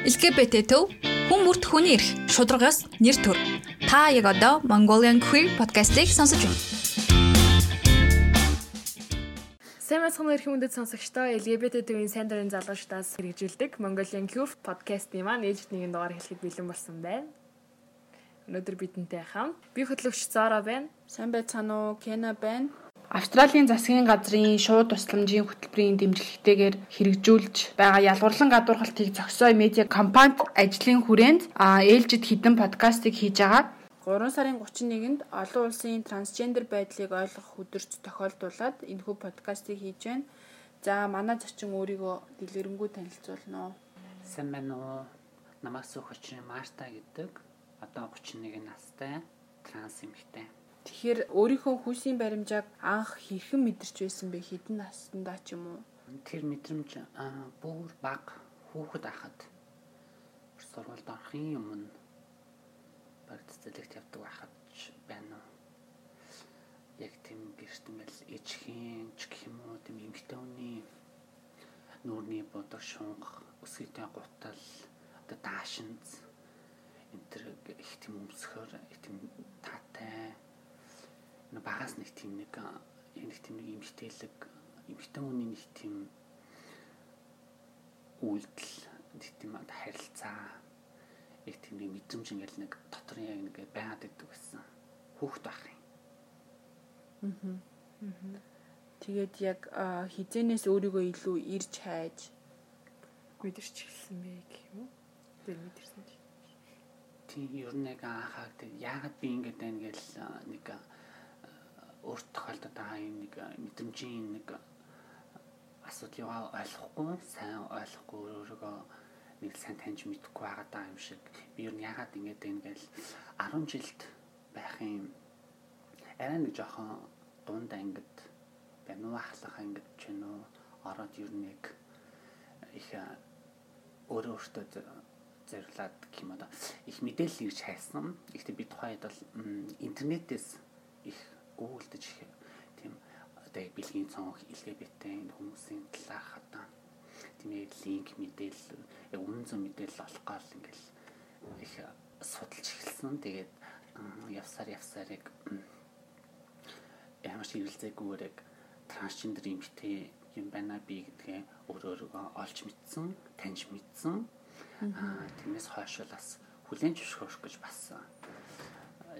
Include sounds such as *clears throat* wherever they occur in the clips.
LGBT төв хүн бүрт хүний эрх шударгаас нэр төр. Та яг одоо Mongolian Queer podcast-ыг сонсож байна. Сайн мэцхан эрх хүндэт сонсогчдоо LGBT төвийн сайн дурын залуучдаас хэрэгжүүлдэг Mongolian Queer podcast-ийн маань ээлжид нэгэн дугаар хэлэхэд бэлэн болсон байна. Өнөөдөр бидэнтэй хамт би хөтлөгч Зара байна. Сайн байцгаана уу? Кена байна. Австралийн засгийн газрын шууд тусламжийн хөтөлбөрийн дэмжлэгтэйгээр хэрэгжүүлж байгаа ялгуурлан гадуурхалтыг зохистой медиа компанид ажлын хүрээнд ээлжид хідэн подкастыг хийж байгаа. 3 сарын 31-нд олон улсын трансгендер байдлыг ойлгох өдөрт тохиолдуулаад энэхүү подкастыг хийж байна. За манай зочин өөрийгөө дэлгэрэнгүй танилцуулна уу? Сайн байна уу? Намаас өгч Марта гэдэг. Одоо 31 настай транс эмэгтэй. Тэгэхээр өөрийнхөө хүүсийн баримжааг анх хэрхэн мэдэрч байсан бэ? Хэдэн наснда ч юм уу? Тэр мэдрэмж бүр баг хүүхэд ахад сургуульд орохын өмнө баг цэцэлэгт явдаг байхад байна уу? Яг тийм гэртмэл ээжхийн ч гэх юм уу тийм эмгтээний нүүрний бодох шунх өсгийтэй гутал одоо даашинз энэ төр их тийм өмсгөр их тийм таатай багаас нэг тийм нэг нэг тийм нэг эмгтээлэг эмгтэн хүний нэг тийм үйлдэл тийм харилцаа яг тийм нэг мэдрэмж ингээл нэг дотор яг нэг байгаад идэг гэсэн хүүхд байх юм. Аа. Тэгээд яг хизэнээс өөрийгөө илүү ирж хайж мэдэрч хэлсэн бэ гэх юм уу? Тэр мэдэрсэн чи. Тийм ер нь яг анхаад яагаад би ингэж байна гэж нэг өөрт тохиолдод байгаа юм нэг мэдрэмжийн нэг асуудлыг ойлгохгүй, сайн ойлгохгүй өөрийгөө нэг сайн таньж мэдэхгүй байгаа юм шиг. Би ер нь яагаад ингэж байна гэж 10 жилд байх юм арай нэг жоохон дунд ангид байна уу ахлах ангид ч юм уу ороод ер нь нэг их өөрөө өөртөө гэх юм одоо их мэдээлэл ирж хайсан. Гэхдээ би тухайд бол интернетээс их гуйлдэж тийм одоо бэлгийн цонх энэ хүмүүсийн талаарх одоо тийм яг линк мэдээлэл яг үнэн зөв мэдээлэл олох гал ингээл их судалж эхэлсэн. Тэгээд явсаар явсаар яг ямар ч хэрэгэлзээгүйгээр яг трансгендер эмэгтэй юм байна би гэдгээ өөрөө өөрийгөө олж мэдсэн, таньж мэдсэн. Аа тиймээс хойш бас хүлэн зөвшөөрөх гэж бас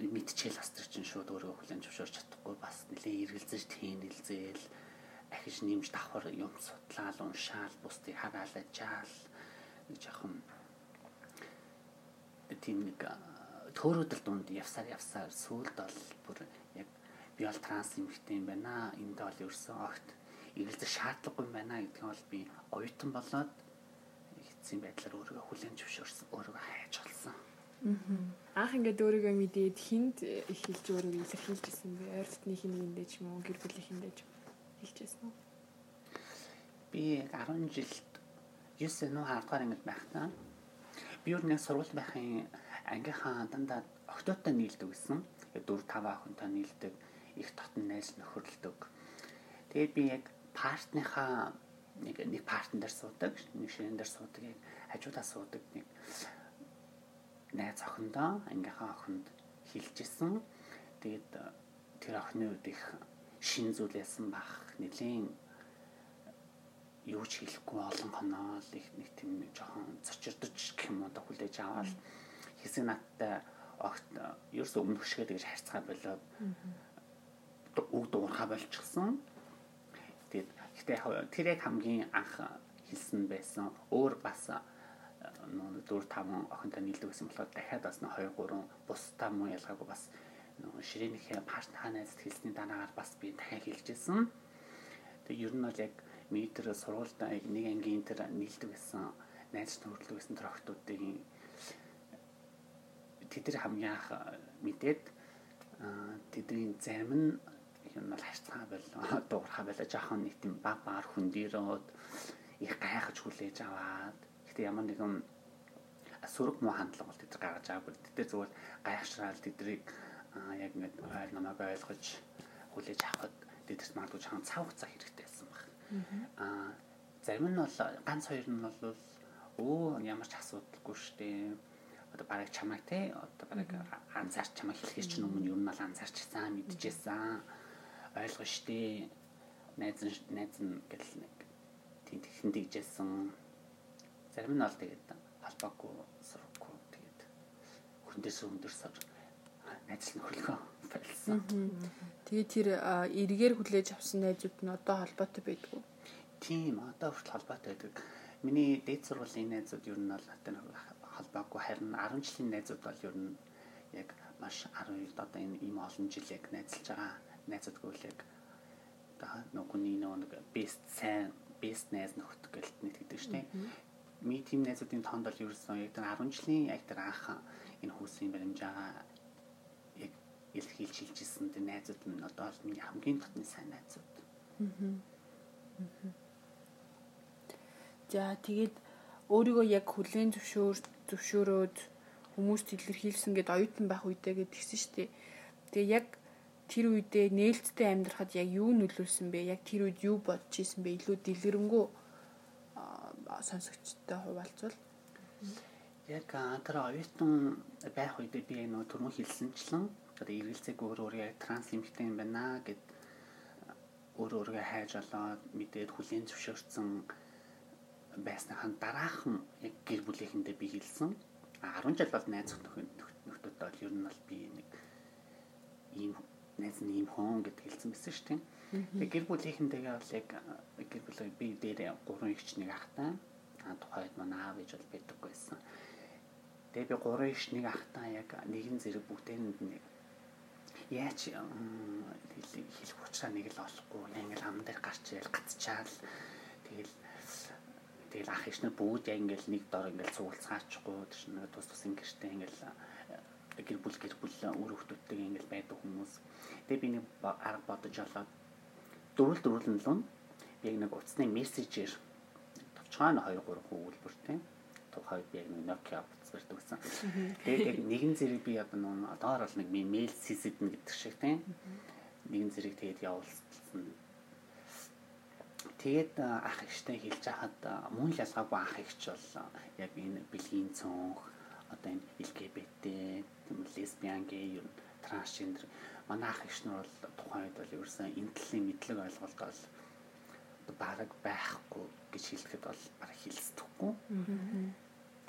мэдчихэл бас тэр чинь шууд өөрөө хүлэн зөвшөөрч чадахгүй бас нэлээ эргэлзэж тэнэлзээл ахиж нэмж давхар юм судлаал уншаал бусдыг хараалажаал нэг жоохон тийм нэг төөрөөдөл дунд явсаар явсаар сүүлд бол бүр яг би бол транс эмэгтэй юм байна. Энд бол ерөөсөн огт эргэлзэх шаардлагагүй юм байна гэдгийг бол би оюутан болоод эцсийн байдлаар өөрийгөө хүлэн зөвшөөрсөн, өөрийгөө хайж олсон. Анх ингээд өөрийгөө мэдээд хинд их хэлж өөрийгөө илэрхийлжсэн бэ? Ойр дотны хин нэгэндээ ч юм уу, гэр бүлийнхэндээ ч хэлжсэн үү? Би 10 жилд 9 нөө 10 дугаар ангид байхдаа би юу нэг сургууль байхын ангийнхаа дандаа октоотой нийлдэг гэсэн. 4 5 охинтой нийлдэг, их дотн найз нөхөрлөдөг. Тэгээд би яг партныхаа нэг нэг партн дээр суудаг, нэг ширээн дээр суудаг, хажуудаа суудаг нэг найз охиндоо ангийнхаа охинд хилжсэн. Тэгээд э, тэр охины үед их шин зүйл ясан бах нэлийн юу ч хэлэхгүй олон хоноо л их нэг тийм жоохон зочирдож гэх юм одоо хүлээж аваад хэсэг надтай огт ерөөс өмнөх шиг тэгж харьцаа болоод үг дуурхаа болчихсон. Тэгээд гэтээ тэр яг хамгийн анх хэлсэн байсан. Өөр бас 4 5 охинтой нийлдэг гэсэн болохоор дахиад бас 2 3 бусдаа муу ялгаагүй бас нөө ширээнийхээ партн ханаас хэлсний дараагаар бас би дахиад хэлжсэн. Тэг ер нь бол яг метр сургуульд нэг ангийн тэр нийлдэг гэсэн найз нөхөрлөг гэсэн тэр охтуудын тэд нар хамгийн анх мэдээд тэдний зарим нь юм бол харьцаа болоо дуурхаа болоо жоохон нэг тийм баг багаар хөндөрөөд их гайхаж хүлээж аваад Гэтэ ямар нэгэн сүрэг муу хандлага бол тэд гаргаж байгаагүй. Тэд зөвхөн гайхшраал тэдрийг яг ингэ ойл намайг ойлгож хүлээж авахд тэдэрт магадгүй чахан цав хугацаа хэрэгтэй байсан баг. Аа зарим нь бол ганц хоёр нь бол өө ямар ч асуудалгүй штэ. Одоо бараг чамайг те одоо бараг анзаарч чамайг хэлэхээс ч өмнө ер нь бол анзаарчсан мэдчихсэн. Ойлгоо штэ. Найз найз гэл нэг тийм тэгхэн тэгжсэн. Зарим нь бол тэгээд албаагүй сурахгүй тэгээд хүндээс өндөрсөөр найз нь хөлгөө байлсан. Тэгээ тэр эргээр хүлээж авсан найзууд нь одоо холбоотой байдгүй. Тийм одоо хүртэл холбоотой байдаг. Миний дээд сургуулийн найзууд ер нь бол одоо холбоогүй харин 10 жилийн найзууд бол ер нь яг маш 12 одоо энэ ийм олон жил яг найзалж байгаа найзуудгүй л яг одоо нүгний нэг best сайн best найз нөхд гэлт нэгтгэдэг штеп. Ми тим найзуудын тоонд бол ерөөсөн яг тэр 10 жилийн яг тэр анх энэ хүүсийн баримжаа яг илэрхийлж хэлжсэн тэр найзууд нь одоо бол миний хамгийн дотны сайн найзууд. За тэгээд өөрийгөө яг хүлэн зөвшөөр зөвшөөрөөд хүмүүст илэрхийлсэн гэд оюутан байх үедээ гэдгийгсэн шүү дээ. Тэгээ яг тэр үедээ нээлттэй амьдрахад яг юу нөлөөлсөн бэ? Яг тэр үед юу бодож исэн бэ? Илүү дэлгэрэнгүй сонсогчтой хуваалцвал яг тэр оюутан байх үедээ би нөө түрүү хэлсэнчлэн одоо эргэлзээг өөр өөр яг транс эмхтэй юм байна гэд өөр өөргөө хайж олоод мэдээд хүлийн зөвшөөрсөн байсныхан дараахан яг гэр бүлийнхэндээ би хэлсэн. 10 жил бол найз нөхдөд бол ер нь бол би нэг ийм найз нь ийм хон гэд хэлсэн байсан шүү дээ. Тэгээ гэр бүлийнхэнтэйгээ бол яг гэр бүлээ би дээр гурван ихч нэг ахтай. А тухайд манай аав ээж бол байдаггүй байсан. Тэгээ би гурван ихч нэг ахтай яг нэгэн зэрэг бүгдээрэнд нэг яач хэлэх учраас нэг л олохгүй. Ингээл ам дээр гарч ийл гацчаал тэгэл тэгэл ах ишнэр бүгд яг ингээл нэг дор ингээл суулцгаачихгүй тийш нэг тус тус ингэртэй ингээл гэр бүл гэр бүл үр хөвгтүүдтэй ингээл байдаг хүмүүс. Тэгээ би нэг арга бодож олоод дөрвөл дөрвөл нь лун. Яг нэг утасны мессежээр товчхон 2 3 хөвөлбөртэй тухайд би яг нэг Nokia утас барьдаг гэсэн. Тэгээд яг нэгэн зэрэг би одоо нөө одоор бол нэг мэйл CC-дэн гэдэг шиг тийм нэгэн зэрэг тэгээд явуулсан. Тэгээд ах ихтэй хэлж хахад мөн л ялгаагүй ах ихч бол яг энэ бэлгийн цонх одоо энэ LGBT лесбиан гей трансгендер манай ах нар бол тухайн үед бол ерөөсөн энэ төлөлийн мэдлэг ойлголт бол бараг байхгүй гэж хэлэхэд бол бараг хэлцдэггүй.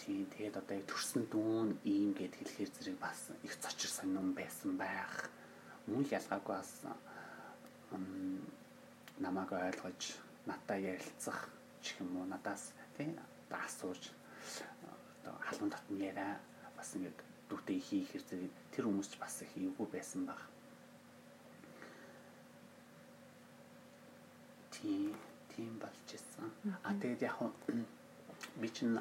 Тийм тэгээд одоо яг төрсөн дүүн ийм гэд хэлэхээр зэрэг бас их цочир сонирн байсан байх. Мөн л ялгаагүй бас намайг ойлгож надтай ярилцах ч юм уу надаас тий асууж одоо халуун татны яриа бас ингээд дүүтэй хийхэр зэрэг тэр хүмүүс ч бас их эвгүй байсан баг. Тийм тийм болж ирсэн. А тэгээд яг би чинь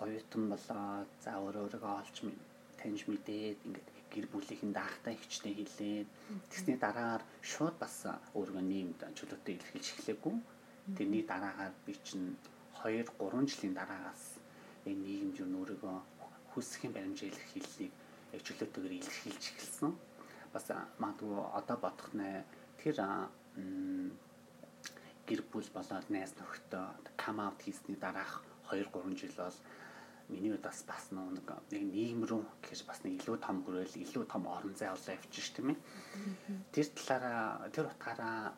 оюутан болоо за өөрөө өөрийгөө олж таньж мэдээд ингээд гэр бүлийнхэн даахтай ихчтэй хэлээд тэгсний дараагаар шууд бас өөргөө нийгэмд чөлөөтэй илэрхийлж эхлэхгүй. Тэрний дараагаар би чинь 2 3 жилийн дараагаас энэ нийгэмд юу өөрийгөө хүсхийн баримжаа илэрхийллийг яг чөлөөтэйгээр илэрхийлж эхэлсэн. Бас магадгүй одоо бодох нэ тэр гэр бүл болоод найз нөхдөд кам аут хийсний дараах 2 3 жил бол миний хувьд бас бас нэг нийгэм рүү гэхэж бас нэг илүү том хүрэл илүү том орон зай олоо явчих ш тийм ээ. Тэр талаараа тэр утгаараа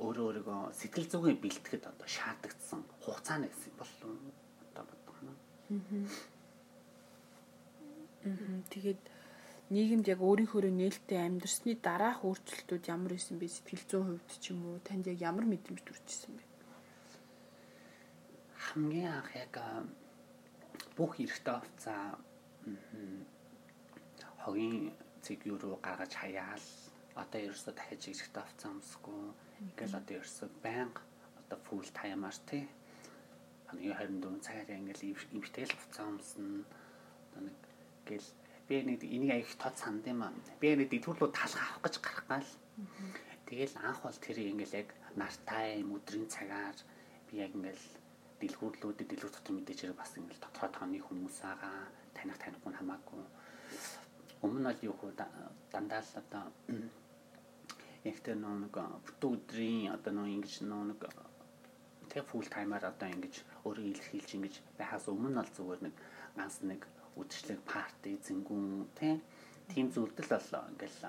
өөрөө өөрийгөө сэтгэл зүгээ бэлтгэхэд одоо шаардагдсан хугацаа нэгсэн болов одоо юм. Аа. Тэгээд нийгэмд яг өөрийнхөө нээлттэй амьдрсны дараах өөрчлөлтүүд ямар исэн бэ? Сэтгэл зүйн хувьд ч юм уу танд яг ямар мэдрэмж төрчихсөн бэ? хамгийн анх яг бүх эрэгтэй овцаа хогийн цэг рүү гаргаж хаяал одоо ерөөсөө дахиж эрэгтэй овцаа өмсөхгүй ингээл одоо ерөөсөө байнга одоо фул таймаар тий нэг 24 цагаар ингээл эмхтэл овцаа өмснө одоо нэг гэл би нэг энийг аяг тод санд юм аа. Би нэг төлөө талах авах гэж гарах гал. Тэгэл анх бол тэр ингээл яг нартай өдрийн цагаар би яг ингээл дэлгүүрлүүдэд дэлгүүр дотор мэдээж хэрэг бас ингээл дотроо тооны хүмүүс байгаа. Таних танихгүй хамаагүй. Өмнө нь юу хөө дандаа л одоо *clears throat* яг тэр нэг бүтэн өдрийн одоо нэг ингэж нэг тэг фул таймаар одоо ингэж өөрөө илэрхийлж ингэж байхаас өмнө бол зүгээр нэг ганц нэг үдшилэг парти зэнгүүн тийм зүйлдэл бол ингээл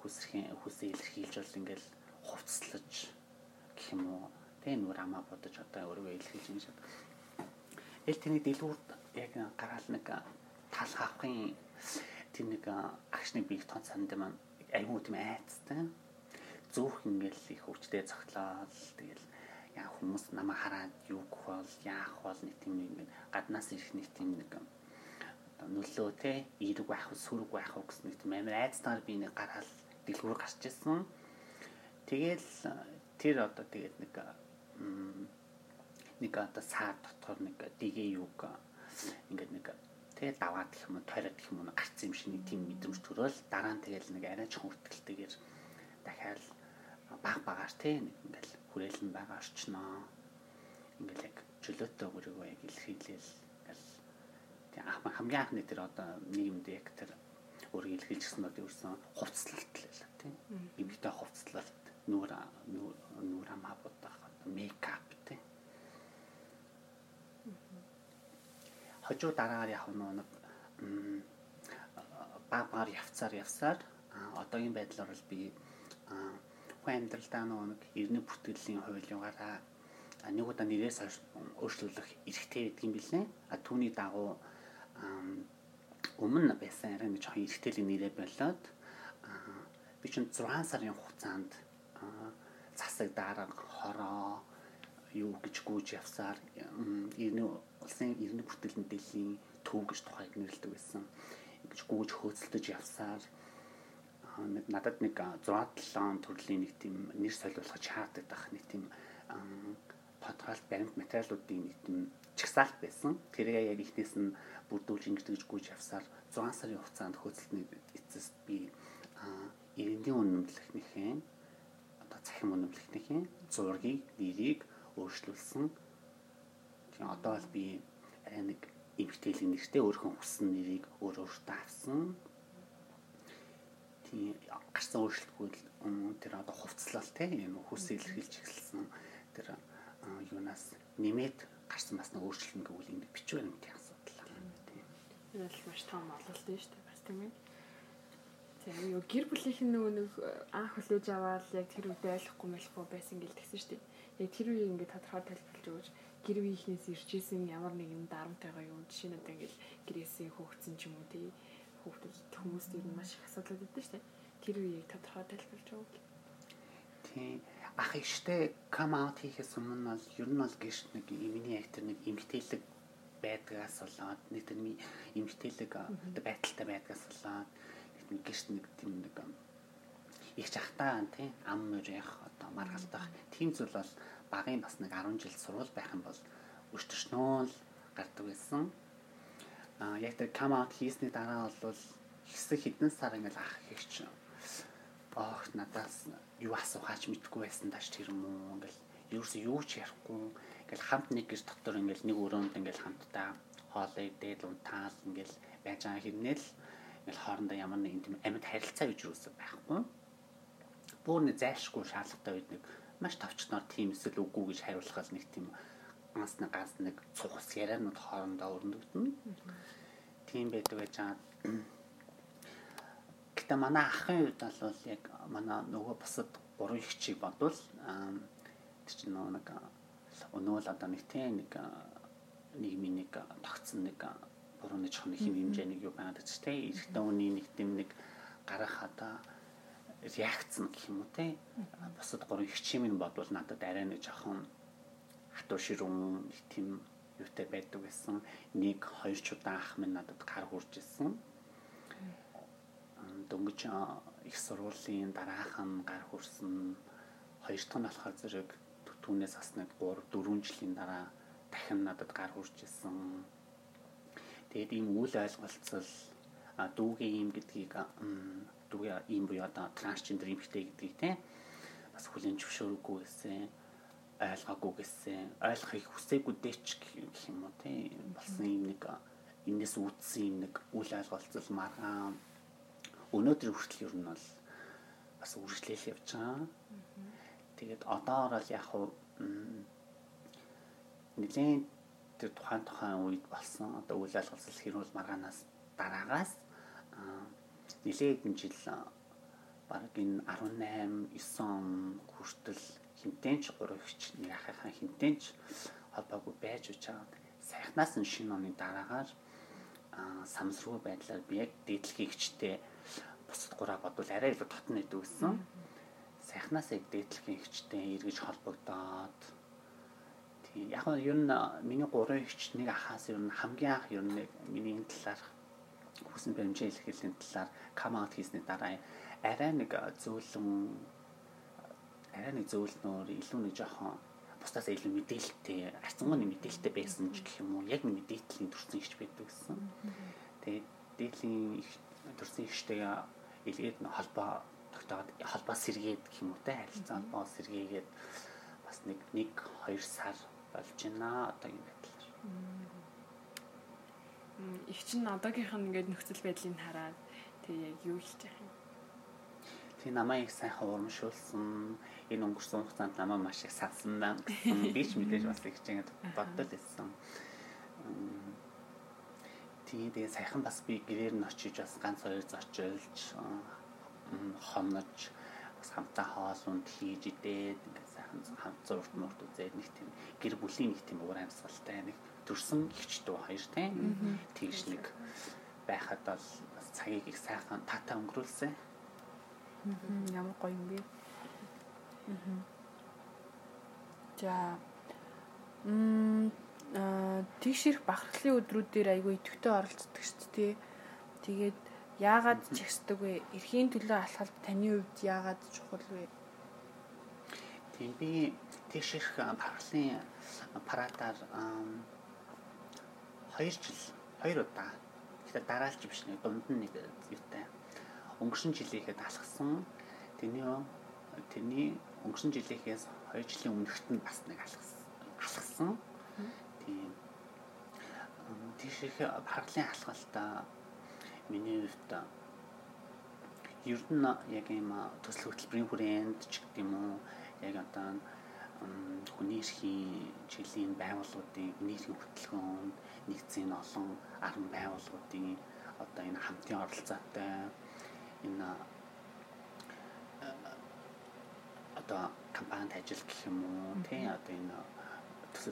хүсрхийн хүсээ илэрхийлж бол ингээл хувцслаж гэх юм уу? Тэг нүр амаа бодож одоо өөрөө илэрхийлж ингэж эл тэний дэлгүүрд яг гараал нэг тал хавхын тэр нэг агшны бийг тон санд маань айгүй тийм айцтай зөөх ингээл их өвчтэй цогтлоо тэгэл яа хүмүүс намайг хараад юу гэх бол яах бол нэг тийм нэг гаднаас ирэх нэг тийм нэг нөлөө те ирэг байх уу сүрэг байх уу гэсэн нэг тийм амар айцтайгаар би нэг гараал дэлгүүр гарч ирсэн. Тэгэл тэр одоо тэгээд нэг нэг одоо саад дотор нэг дигээ юг ингээд нэг тэгээ даваад гэх юм тойроод гэх юм гарцсан юм шиг нэг тийм мэдрэмж төрөөл дараа нь тэгэл нэг арай ч хүртгэлтэйгээр дахиад баг багаар те нэг ингээл хүрээлэн байгаа орчноо ингээл яг чөлөөтэй өөрийгөө яг илэрхийлэл ингээл тийм хамгийн анхны тэр одоо нийгэмд яг тэр өөрийгөө илэрхийлжсэн бол ерөөсөн хувцлалт л байлаа тийм эмэгтэй хувцлалт нүүр нүүр амаа бодох мейкап тийм хожуу дараагаар яг нэг баг багаар явцаар явсаар одоогийн байдлаар бол би хүн амьдралдаа нэг эрдэнэ бүртгэлийн хуулиугаараа нэг удаа нэрээс өөрчлөлөх эрхтэй юм билээ. А түүний дагуу өмнө байсан арай нэг жоохон эрхтэйлийн нэрээ болоод би чинь 6 сарын хугацаанд засаг дарга хороо юу гэж гүйж явсаар эрдэнэ улсын иргэний бүртгэл мэдээллийн төв гэж тухайг нэрлэдэг байсан. Ингэж гүйж хөөцөлдөж явсаар надад нэг 6 7 төрлийн нэг тийм нэр солиулах чаарддаг нэг тийм подкаст баримт материалуудын нэг тийм чагсаалт байсан. Тэрээ яг ихнээс нь бүрдүүлж ингэж тэгж гүйж явсаар 6 сарын хугацаанд хөөцөлтний эцэст би иргэний үнэмлэхнийхэн одоо цахим үнэмлэхнийхэн зургийг, нэрийг өөрчлүүлсэн Тийм одоо бол би арай нэг эмгтээлийн нэртэй өөрхөн хүссэн нэрийг өөр өөртөө авсан. Тийм гарсан өөрчлөлтгүй тэр одоо хувцлал тийм хүс илэрхийлж эхэлсэн тэр юунаас нэмээд гарсан бас нэг өөрчлөлт гэвэл ингэ бичвэр юм тийм асуудал. Тийм. Энэ бол маш том ололт нь шүү дээ бас тийм ээ. Тэгээ юу гэр бүлийнх нь нөгөө нэг анх хүлээж аваад яг тэр үедээ ойлгохгүй мэлхгүй байсан гэл тэгсэн шүү дээ. Яг тэр үеийг ингээд тодорхой тайлбарлаж өгөөч гэр бүлийнхнээс иржсэн ямар нэгэн дарамтайгаа юу жишээ нь одоо ингээл гэрээсээ хөөгцөн ч юм уу тий хүүхдүүд хүмүүст ер нь маш их асуудал өгдөг шүү дээ. Тэр үеийг тодорхой тайлбарлаж өгвөл. Тий. Ах ихтэй come out хийхээс өмнө бол ер нь бол гэрш нэг имний актер нэг эмгтээлэг байдгаас болоод нэг тэр эмгтээлэг байдалтай байдгаас болоод нэг гэрш нэг тийм нэг их чахтаа тий ам мөрөх одоо маргалтах тийм зүйл бол багын бас нэг 10 жил сурвал байх юм бол өчтөршнөө л гардаг байсан. Аа яг тэр come out хийсний дараа бол хэсэг хідэн сар ингээл ах хийч. Ох надаас юу асуухаач мэдгүй байсан тааш тэр юм уу ингээл ерөөсөө юу ч ярихгүй ингээл хамт нэг гэр дотор ингээл нэг өрөөнд ингээл хамтдаа хоолой дээд унтаал ингээл байж байгаа хэрнээ л ингээл хоорондоо ямар нэгэн тийм амьд харилцаа гэж юусоо байхгүй. Бүр нэг зайлшгүй шаардлагатай үед нэг маш товчноор тийм эсвэл үгүй гэж хариулахаас нэг тийм ганц нэг ганц нэг цус ярианууд хоорондоо өрнөгдөн. Тийм байдаг гэж байгаа. Гэтэ манай ахын үед бол яг манай нөгөө бусад гурван их чиг бодвол тэр чинь нөгөө нэг өнөө л одоо нэг тийм нэг нийгмийн нэг тогтсон нэг буруу нэг жоохон хэм хэмжээний юу байгаад ч тийм. Эрэгтэй хүний нэг тийм нэг гарах одоо реакц нь гэх юм уу те. Бусад гурван их чимийн бодвол надад арай нэг жоохон хатуу ширүүн тийм юутай байдаг гэсэн нэг хоёр чудаан ах минь надад гар хурж исэн дөнгөж их сургуулийн дараахан гар хурсан хоёр дахь нь болохоор зэрэг түүнээс бас нэг 3 4 жилийн дараа дахин надад гар хурж исэн тэгээд ийм үйл ойлголцол дүүгийн юм гэдгийг дүүгээ ийм буюу одоо трансгендер эмэгтэй гэдгийг те бас хүлэн зөвшөөрөхгүй гэсэн ойлгоогүй гэсэн ойлгохыг хүсээгүй дэч гэх юм уу те болсон юм нэг энэс үүдсэн юм нэг үйл ойлголцол маргаан өнөөдөр хүртэл ер нь бол бас үргэлжлэл явж байгаа. Тэгээд одоорол яг хуу нэгэн тэр тухайн тухайн үед болсон. Одоо үйл ажиллагаал хэрүүл маргаанаас дараагаас нэлээд энэ жил баг энэ 18 9 он хүртэл хинтэнч гурав ихч нэг ахыхаа хинтэнч холбоогүй байж учаад сайхнаас нь шинэ оны дараагаар самсруу байдлаар би яг дээдлэхийгчтэй бусад гураа бодвол арай илүү татна гэдэг үсэн. Сайхнаас яг дээдлэхийгчтэй эргэж холбогдоод тийм яг нь ер нь миний гурван ихч нэг ахаас ер нь хамгийн анх ер нь миний энэ талаар хүсэн баримжаа илэрхийллийн талаар кам аут хийсний дараа арай нэг зөөлөн арай нэг зөөлнөр илүү нэг жоохон бусдаас илүү мэдээлэлтэй арцангуй нэг мэдээлэлтэй байсан ч гэх юм уу яг нэг мэдээллийн төрсэн ихч байдаг гэсэн. Тэгээд дээдлийн төрсэн ихчтэйгээ илгээд холбоо тогтоод холбоо сэргээд гэх юм уу те харилцаа холбоо сэргээгээд бас нэг 1 2 сар болж байна одоо юм байдлаар. Их чинь одоогийнх нь ингээд нөхцөл байдлыг хараад тэг яг юу хийж яах юм? Тэг намайг сайхан урамшуулсан энэ өнгөрсөн хугацаанд намайг маш их садсан байна би ч мэдээж бас их чинь боддол байсан. Тэгээд сайхан бас би гэрээр нь очиж бас ганц хоёр зочилж хомнож бас хамтаа хоол унд хийж идээд ингээд сайхан хамт зурт мурт үзээд нэг тийм гэр бүлийн нэг тийм уур амьсгалтай нэг төрсөн ихчдүү хоёр тийм тэгш нэг байхад бол бас цагийг их сайхан татаа өнгөрүүлсэн. Ямар гоё юм бэ? За м тэгшэрх бахархлын өдрүүдээр айгүй идэвхтэй оролцдог шүү дээ. Тэгээд яагаад чагсдаг вэ? Эрхийн төлөө алхалт таны хувьд яагаад чухал вэ? Тийм би тэгшэрх бахархлын парадаар 2 жил 2 удаа тэгэхээр дараалж биш нэг дунд нь нэг юутай өнгөрсөн жилийнхэд алхсан. Тэний тэрний өнгөрсөн жилийнхээс 2 жилийн өмнөхт нь бас нэг алхсан. Алхсан тийм. Тийшээ параллель алхалтаа миний хувьд ер нь яг юм төсөл хөтөлбөрийн хүрээнд ч гэдэг юм уу яг одоо хүний эрхийн чиглэлийн байгууллагуудын хүний эрхийн хөтөлбөрөнд нэгдсэн олон арга байгууллагуудын одоо энэ хамтын оролцоотой энэ одоо компанид ажил гэх юм уу тий одоо энэ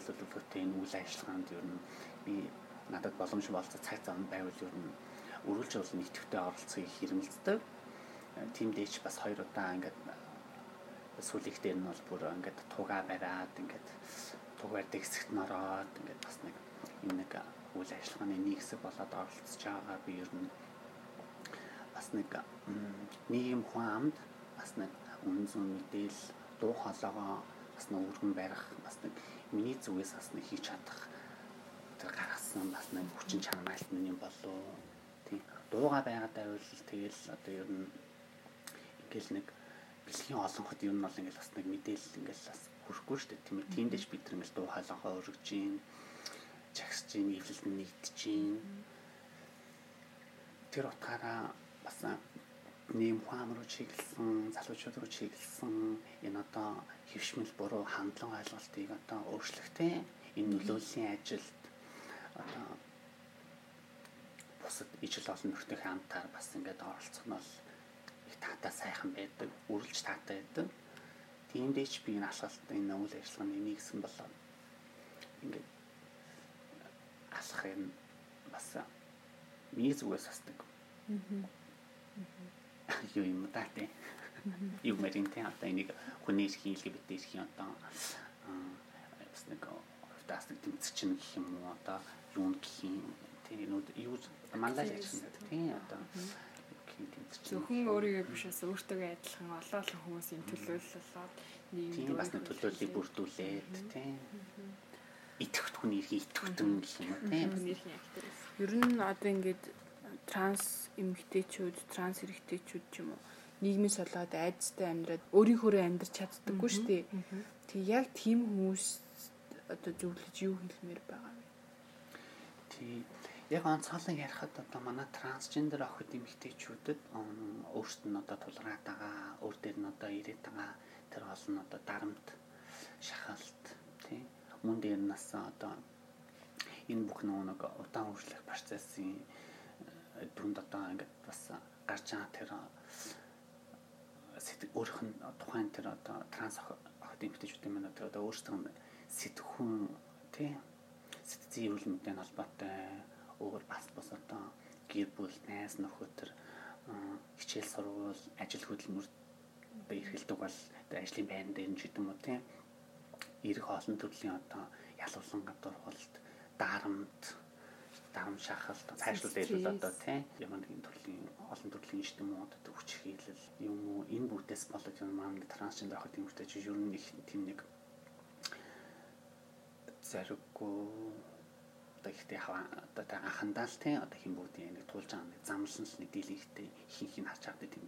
төлөвлөгөөтэй энэ үйл ажиллагаанд ер нь би надад боломж болцоо цаг зам байвал ер нь өрүүлж бол нэгтгэвтэй оролцохыг хэрэмэлцдэг. Тимдээч бас хоёр удаа ингээд сүүлийнх дээр нь бол бүр ингээд тугаа бариад ингээд тугаар дэгсэгт нь ороод ингээд бас нэг энэ нэг үйл ажиллагааны нэг хэсэг болоод оролцож байгаа би ер нь бас нэг нийгэм хүн амд бас нэг үнэн зөв мэдээл дуу хоолойгоо бас нэг өргөн барих бас нэг миний зүгээс бас нэг хийж чадах. Тэр гаргасан бас нэг хүчин чармайлт миний болов. Тийм дууга байгаад байвал тэгэл одоо ер нь ингээл нэг бэлгийн олон хот ер нь бол ингээл бас нэг мэдээлэл ингээл бас хүрхгүй шүү дээ. Тийм ээ. Тиймдээч бид нар ингээл дуу хоолойгоо өргөж гин чагсж гин эвлэлд нэгдэж гин тэр утгаараа бас нэм хаан руу чиглэсэн залуучууд руу чиглэсэн энэ одоо хөвшмөл буруу хандлага ойлголтыг одоо өөрчлөхтэй энэ нөлөөллийн ажилд одоо бусад ижил олон нөхдөд хамтаар бас ингээд оролцох нь бол их таатай сайхан байдаг, үргэлж таатай байдаг. Тиймдээч би энэ алхалт энэ үйл ажиллагааны нэг хэсэг болоод ингээд алхах юм бас миний зүгээс хасдаг. Юу юм даа тий. Юу мэрин тий одоо энийг хүний эрхийн LGBT эрхийн одоо бас нэг тэмцэж чинь гэх юм уу? Одоо юу гэх юм тий нүүд юу мандаж ажилласан тий одоо. Зөвхөн өөрийгөө биш бас өөртөө адилхан олон олон хүмүүсийн төлөөлөлөд нийгэмд бас нэг төлөөллийг бүрдүүлээд тий итгэвч хүний эрхийн итгэвчтэн гэх юм уу тий ер нь одоо ингээд транс эмэгтэйчүүд транс эрэгтэйчүүд ч юм уу нийгмээс болоод айдастай амьдраад өөрийнхөө амьдрч чаддаггүй шүү дээ. Тэг яг тийм хүмүүс одоо зөвлөж юу хэлмээр байгаа вэ? Тий. Яг онцгойлон ярихад одоо манай трансгендер охид эмэгтэйчүүдэд өөрсдөд нь одоо тулгараад байгаа, өөр дээр нь одоо ирээд байгаа тэр олон одоо дарамт, шахалт, тий мөн дээр нас одоо энэ бүх нэг удаан үржлэх процессын дүнд одоо ингээд бас гарч байгаа тэр сэтгэл өөрөх нь тухайн тэр одоо транс охид эмэгтэйчүүдийн маань одоо өөрсдөө сэтгхүүн тий сэтгцийн эрүүл мэндийн холбоотой өөр бас бас одоо гэр бүл найз нөхөд төр хичээл сурвал ажил хөдөлмөр одоо эрхэлдэг бол ажлын байран дээр нь ч гэдэм үү тийм эрх олон төрлийн одоо ялуулсан гадуур болт дарамт дарам шахалт цаашлуулж хэлбэл одоо тийм ямар нэгэн төрлийн олон төрлийн одоо хүч хийлэл юм уу энэ бүтээс болоод юм маань трансгендер хот юм хэрэгтэй чи ер нь их тийм нэг зариггүй одоо ихтэй хаваа одоо та анхандаа л тийм одоо хин бүгдийн нэг туулж байгаа нэг замлсан л нэг дийлэгтэй ихэнх нь харж байгаа тийм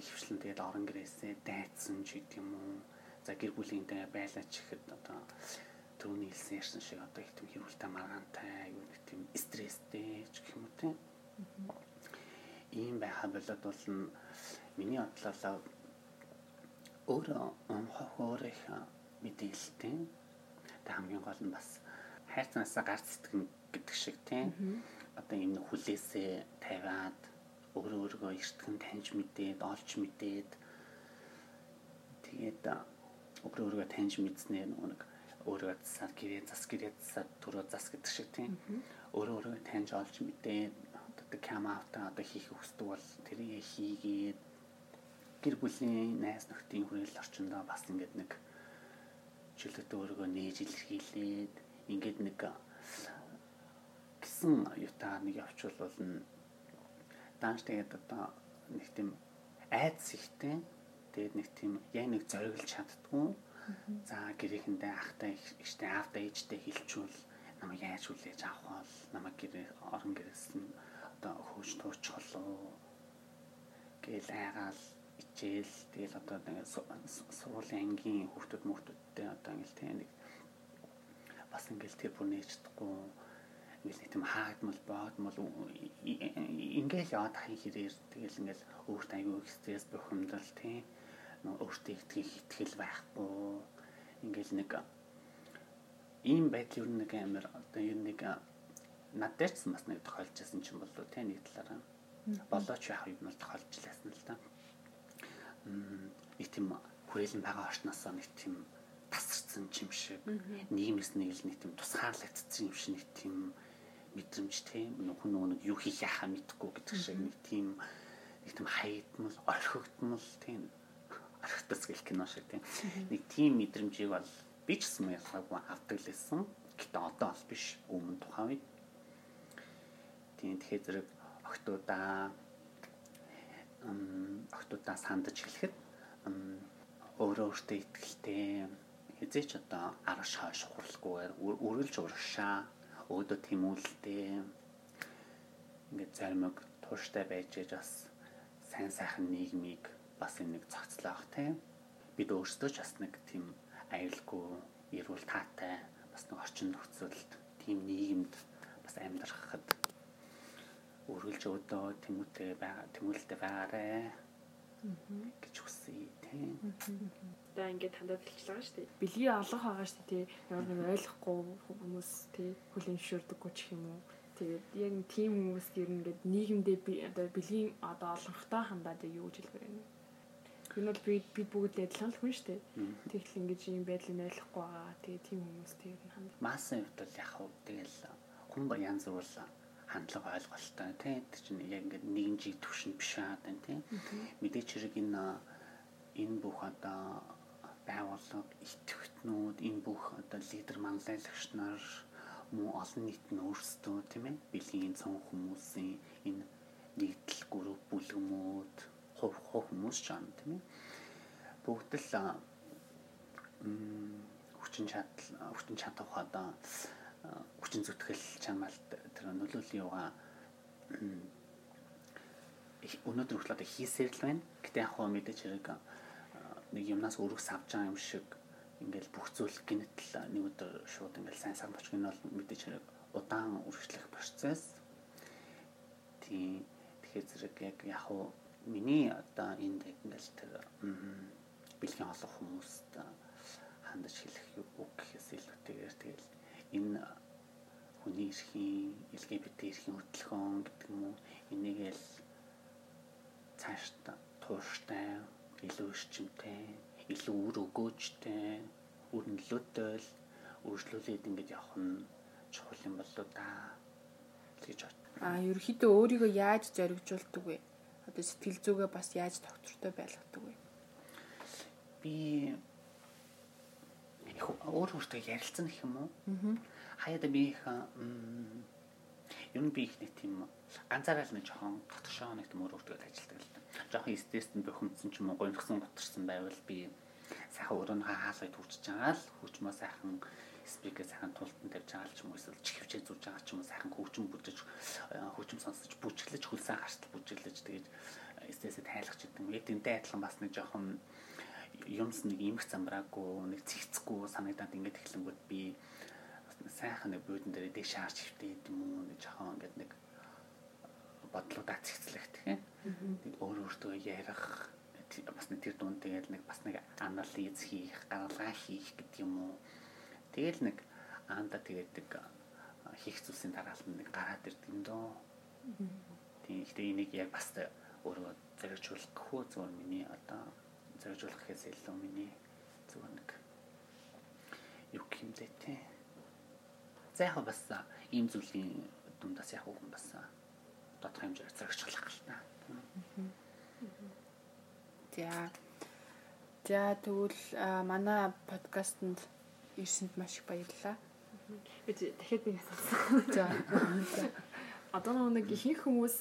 ихвчлэн тэгээд орон гэрээсээ дайцсан ч гэдэг юм уу за гэр бүлийнтэй байлаач ихэд одоо түрүүний хэлсэн ярьсан шиг одоо их тийм хэрүүлтэй маргаантай юу нэг тийм стресстэй ч гэх юм уу тийм ийм байха болоод бол миний бодлоо өөрөө хохоорих мэдээлэлтэй. Тэг хамгийн гол нь бас хайрцанаасаа гарц сэтгэн гэдэг шиг тийм одоо энэ хүлээсээ тавиад өөрөө өөргөө эртгэн таньж мэдээд олж мэдээд. Тэгээд өөрөө өөргөө таньж мэдснээр нэг өөрөө засаар гэрээ зас гэрээ засаар төрөө зас гэдэг шиг тийм. Өөрөө өөргөө таньж олж мэдээд одоо кам авта одоо хийх хүсдэг бол тэрийг хийгээд гэр бүлийн найз нөхдийн хүрээлэл орчиндөө бас ингээд нэг чөлөөтэй өөргөө нээж илэрхийлээд ингээд нэг гисэн юутаа нэг явуучвал нь даанч тэгээд одоо нэг тийм айдс ихтэй тэгээд нэг тийм яг нэг зориглож чаддгүй за гэрээхэндээ ахтай ихтэй аавтай ээжтэй хилчүүл намайг яаж хүлээж авах бол намайг гэрээ орон гэрээс нь одоо хөөж туучхолоо гээл айгаал ичээл тэгэл одоо сургуулийн ангийн хүүхдүүд мөхтүүдтэй одоо ингээл тийм нэг бас ингээл тэр бүр нээждэггүй ингээл нэг тийм хаагдмал боодмал ингээл яваад ахын хэрээр тэгэл ингээл өөрт аягүй стресс бухимдал тийм өөртөө итгэх итгэл байхгүй. Ингээл нэг ийм байдал юу нэг амар одоо юу нэг надад ч бас нэг тохиолж байсан ч юм болоо те нэг талаараа. Болооч яах юм бол тохиолж лээсэн л да. Нэг тийм хүрээлэн байгаа орчноосоо нэг тийм тасарсан юм шиг нийгэмс нэг л нэг тийм тусгаарлагдсан юм шиг нэг тийм мэдрэмж тийм нөгөө нэг юу хийх яхаа мэдэхгүй гэдэг шиг нэг тийм нэг тийм хаягдмал орхигдмал тийм орхитос гэх кино шиг тийм нэг тийм мэдрэмжийг бол би ч гэсэн ялгаагүй авдаг лээсэн. Гэтэ одоо бол биш өмнө тухайн үед. Тийм тэгэхээр зэрэг октоудаа ам октоудаа сандаж эхлэхэд өөрөө өөртөө ихтэй хизээч одоо араш хойш хурлахгүйгээр үргэлж урагшаа өөдөө тэмүүлэлтэй ингээд заримыг тууштай байж ээж бас сайн сайхан нийгмийг бас нэг цогцлоох тийм бид өөрсдөө ч бас нэг тийм аюулгүй эрүүл таатай бас нэг орчин нөхцөлд тийм нийгэмд бас амьдрахад үргэлж өөдөө тэмүүлтэй байгаа тэмүүлэлтэй байгаарэ гэж хүсье тийм. Одоо ингээд тандад хэлчихлээ шүү дээ. Бэлгийн олох байгаа шүү дээ. Ямар нэг ойлгохгүй хүмүүс тий хөлийн шүрдэггүй ч юм уу. Тэгээд яг тийм хүмүүс ер нь ингээд нийгэмдээ би одоо бэлгийн одоо олонхтой хандаад юу гэж хэлбэр юм. Энэ бол би би бүгд адилхан л хүн шүү дээ. Тэгтэл ингэж ийм байдлыг ойлгохгүй байгаа. Тэгээд тийм хүмүүс тэр нь хандаа. Маасан хувьд бол яг хөө тэгэл хүн ба янз бүр хандлага ойлголттой тийм чинь яг ингээд нийгэмжийг төвшин биш аа тийм мэдээч хэрэг энэ энэ бүх одоо байгууллага итгэвчнүүд энэ бүх одоо лидер манлайлагч нар мөн олон нийт нь өөрсдөө тийм ээ бэлгийн цон хүмүүсийн энэ нэгдэл групп бүлгэмүүд хувь хувь хүмүүс ч юм тийм ээ бүгд л хүчин чадал хүчин чадах одоо хүчин зүтгэл чамаалт тэр нөлөөллийн юга өнөөдөр хүртэл хийсээр л байна. Гэтэ яг хөө мэдээж хэрэг нэг юмнаас өргөс авч байгаа юм шиг ингээл бүх зүйл гинэтл нэг өдөр шууд ингээл сайн сайн боч гин бол мэдээж хэрэг удаан үргэлжлэх процесс. Тийм тэгэхээр зэрэг яг яг хөө миний одоо энд ингээл тэр бэлгийн олох хүмүүст хандаж хэлэх үг гэхээс илүүтэйгээр тэгээ хүний эрхийн, LGBT эрхийн хөтөлбөр гэдэг юм уу энийг л цааш тууштай, илүү эрчимтэй, илүү үр өгөөжтэй, үр нөлөөтэй л өөрчлөлөөд ингэж явах нь чухал юм болоо да гэж бод. А ерөөхдөө өөрийгөө яаж зоригжуулдаг вэ? Одоо сэтгэл зүгээ бас яаж доктортой байлгадаг вэ? Би өөр өөртөө ярилцсан гэх юм уу? Аа. Хаяада би их ер нь би их нэг тийм ганцаараа л нэг жоохон готгошоо нэг тийм өөр өөртөө ажилладаг л. Жоохон стресстэн бохимдсан ч юм уу гонхсон готорсон байвал би сайхан өөрөө хаалгыг төвчж байгаа л хүчмөө сайхан спикер сайхан тултан тавьж байгаа ч юм уу эсвэл чихвчээ зурж байгаа ч юм уу сайхан хөгжим бүжиж хөгжим сонсож бүжиглэж хөлсөн хартал бүжиглэж тэгээд стрессээ тайлах ч гэдэг юм. Яг тэнтэй адилхан бас нэг жоохон юмс нэг имэх замбраагүй нэг цэгцэхгүй санагдаад ингээд эхлэнгүүд би сайхан нэг буудан дээр дэш шаарч хөвтэй юм уу нэг жоохон ингээд нэг бодлуудаа цэгцлэх тийм. Тэгээд өөр өөртөө ярих бас нэг тэр дунд тэгээд нэг бас нэг анализ хийх, гаргалгаа хийх гэдэг юм уу Тэгэл нэг аанда тэгээд нэг хийх зүйлсийн дараалал нэг гараад ирдэг юм дөө. Тийм ихтэй энийг яг бас өөрөө зэрэгжүүлэх гэхүү зүгээр миний одоо зэрэгжүүлэх гэхээс илүү миний зүгээр нэг юу юм дээ тий. За яг бас ийм зүйлийн дундаас яг хүн бас тодорхой хэмжээгээр зэрэгжүүлэх гал та. За. За тэгвэл манай подкастэнд ирсэнд маш их баярлалаа. Бид дахиад би асуусан. За. Одоо нэг ихэнх хүмүүс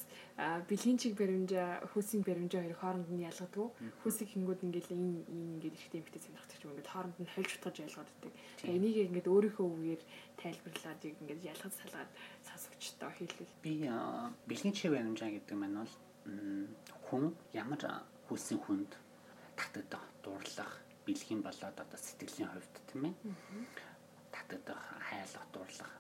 бэлгийн чиг баримжаа, хүйсийн баримжаа хоёр хооронд нь ялгадаг. Хүйсийг хингүүд ингээл энэ энэ ингээд ихтэй эмхтэй сонирхдаг юм ингээд хооронд нь хольж утгаж ялгадаг. Энийг ингээд өөрийнхөө үгээр тайлбарлаад ингээд ялгаж салгаад сонсогчтой хэлвэл би бэлгийн чиг баримжаа гэдэг нь бол хүн ямар хүйсийн хүнд татдаг дурлах бэлгийн болоод одоо сэтгэлийн хувьд тийм ээ. Татад хайлах, дурлах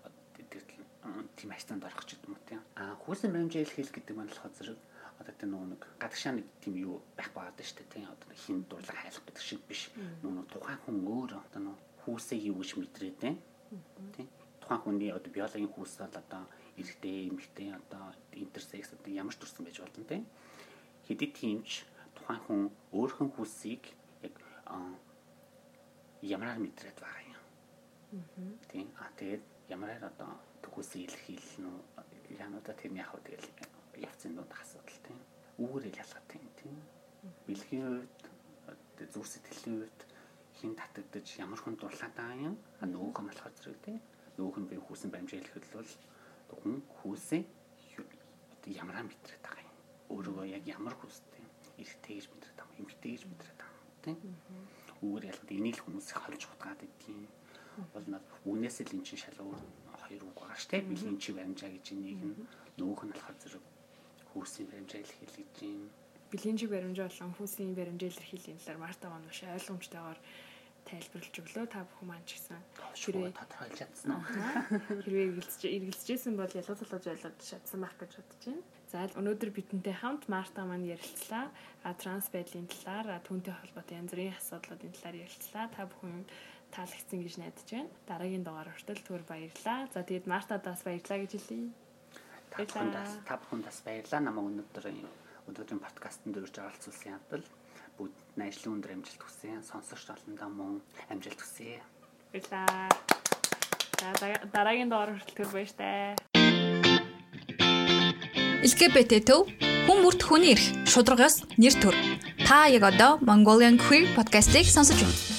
тийм ажтанд орох ч гэдэг юм тийм. Аа хүүсэн баримжаал хэл гэдэг нь болохоор зэрэг одоо тийм нэг гадагшаа нэг тийм юу байх байгаад шүү дээ тийм. Одоо хин дурлах хайлах гэдэг шиг биш. Нүг тухайн хүн өөр одоо нөө хүүсээ юу гэж мэдрээд тийм. Тийм. Тухайн хүний одоо биологийн хүүс бол одоо эрэгтэй, эмэгтэй одоо интерсекс одоо ямар ч төрсэн байж болно тийм. Хэдий тиймч тухайн хүн өөрхөн хүүсийг ямараар мэдрээд байгаа юм. Тийм. А тэгээд ямараар одоо төгөөсөө илэрхийлэх нь яануудаа тэр яг хөө тэгэл явцын донд асуудал тийм. Үүгээрээ ялгаад тийм тийм. Бэлгийн үед зүр сэтгэлийн үед хин татагдаж ямар хүн дурлаад байгаа юм. А нөгөөх нь болохоор зэрэг тийм. Нөгөөх нь би хүүсэн баримжаалахад бол хүн хүүсээ одоо ямараа мэдрээд байгаа юм. Өөрийгөө яг ямар хүүстэй эрэгтэй гэж мэдрээд байгаа юм. Эмэгтэй гэж мэдрээд юм тийм. Үүгээр ялгаад энийг хүмүүс холж утгаад байдгийн бол над үнээс л эн чинь шал өөр хоёр үг байгаа штэ бэлгийн чи баримжаа гэж энийг нь нөгөөх нь болохоор зэрэг хүүсийн баримжаа гэж юм. Бэлгийн чи баримжаа болон хүүсийн баримжаа л хэлхийн талаар марта маань маш ойлгомжтойгоор тайлбарлаж өглөө та бүхэн маань ч гэсэн хэрвээ тодорхойлж чадсан уу хэрвээ эргэлзэж эргэлзэжсэн бол ялгаж залгаж ойлгож чадсан байх гэж бодож байна За өнөөдөр бидэнтэй хамт Марта маань ярилцлаа. А транс байдлын талаар, түүнтэй холбоотой янз бүрийн асуудлуудын талаар ярилцлаа. Та бүхэн таалагдсан гэж найдаж байна. Дараагийн дугаар хүртэл түр баярлаа. За тэгээд Мартадаас баярлаа гэж хэлье. Та бүхэндээ та бүхэндээ баярлаа. Намайг өнөөдөр өнөөдрийн подкастт дөрж оролцуулсан явдал бүгд ажлын өндөр амжилт хүсье. Сонсогч олондоо мөн амжилт хүсье. Баярлаа. За дараагийн дугаар хүртэл түр баяр таа. LGBT төв хүн бүрт хүний эрх шударгаас нэр төр. Та яг одоо Mongolian Queer podcast-ийг сонсож байна.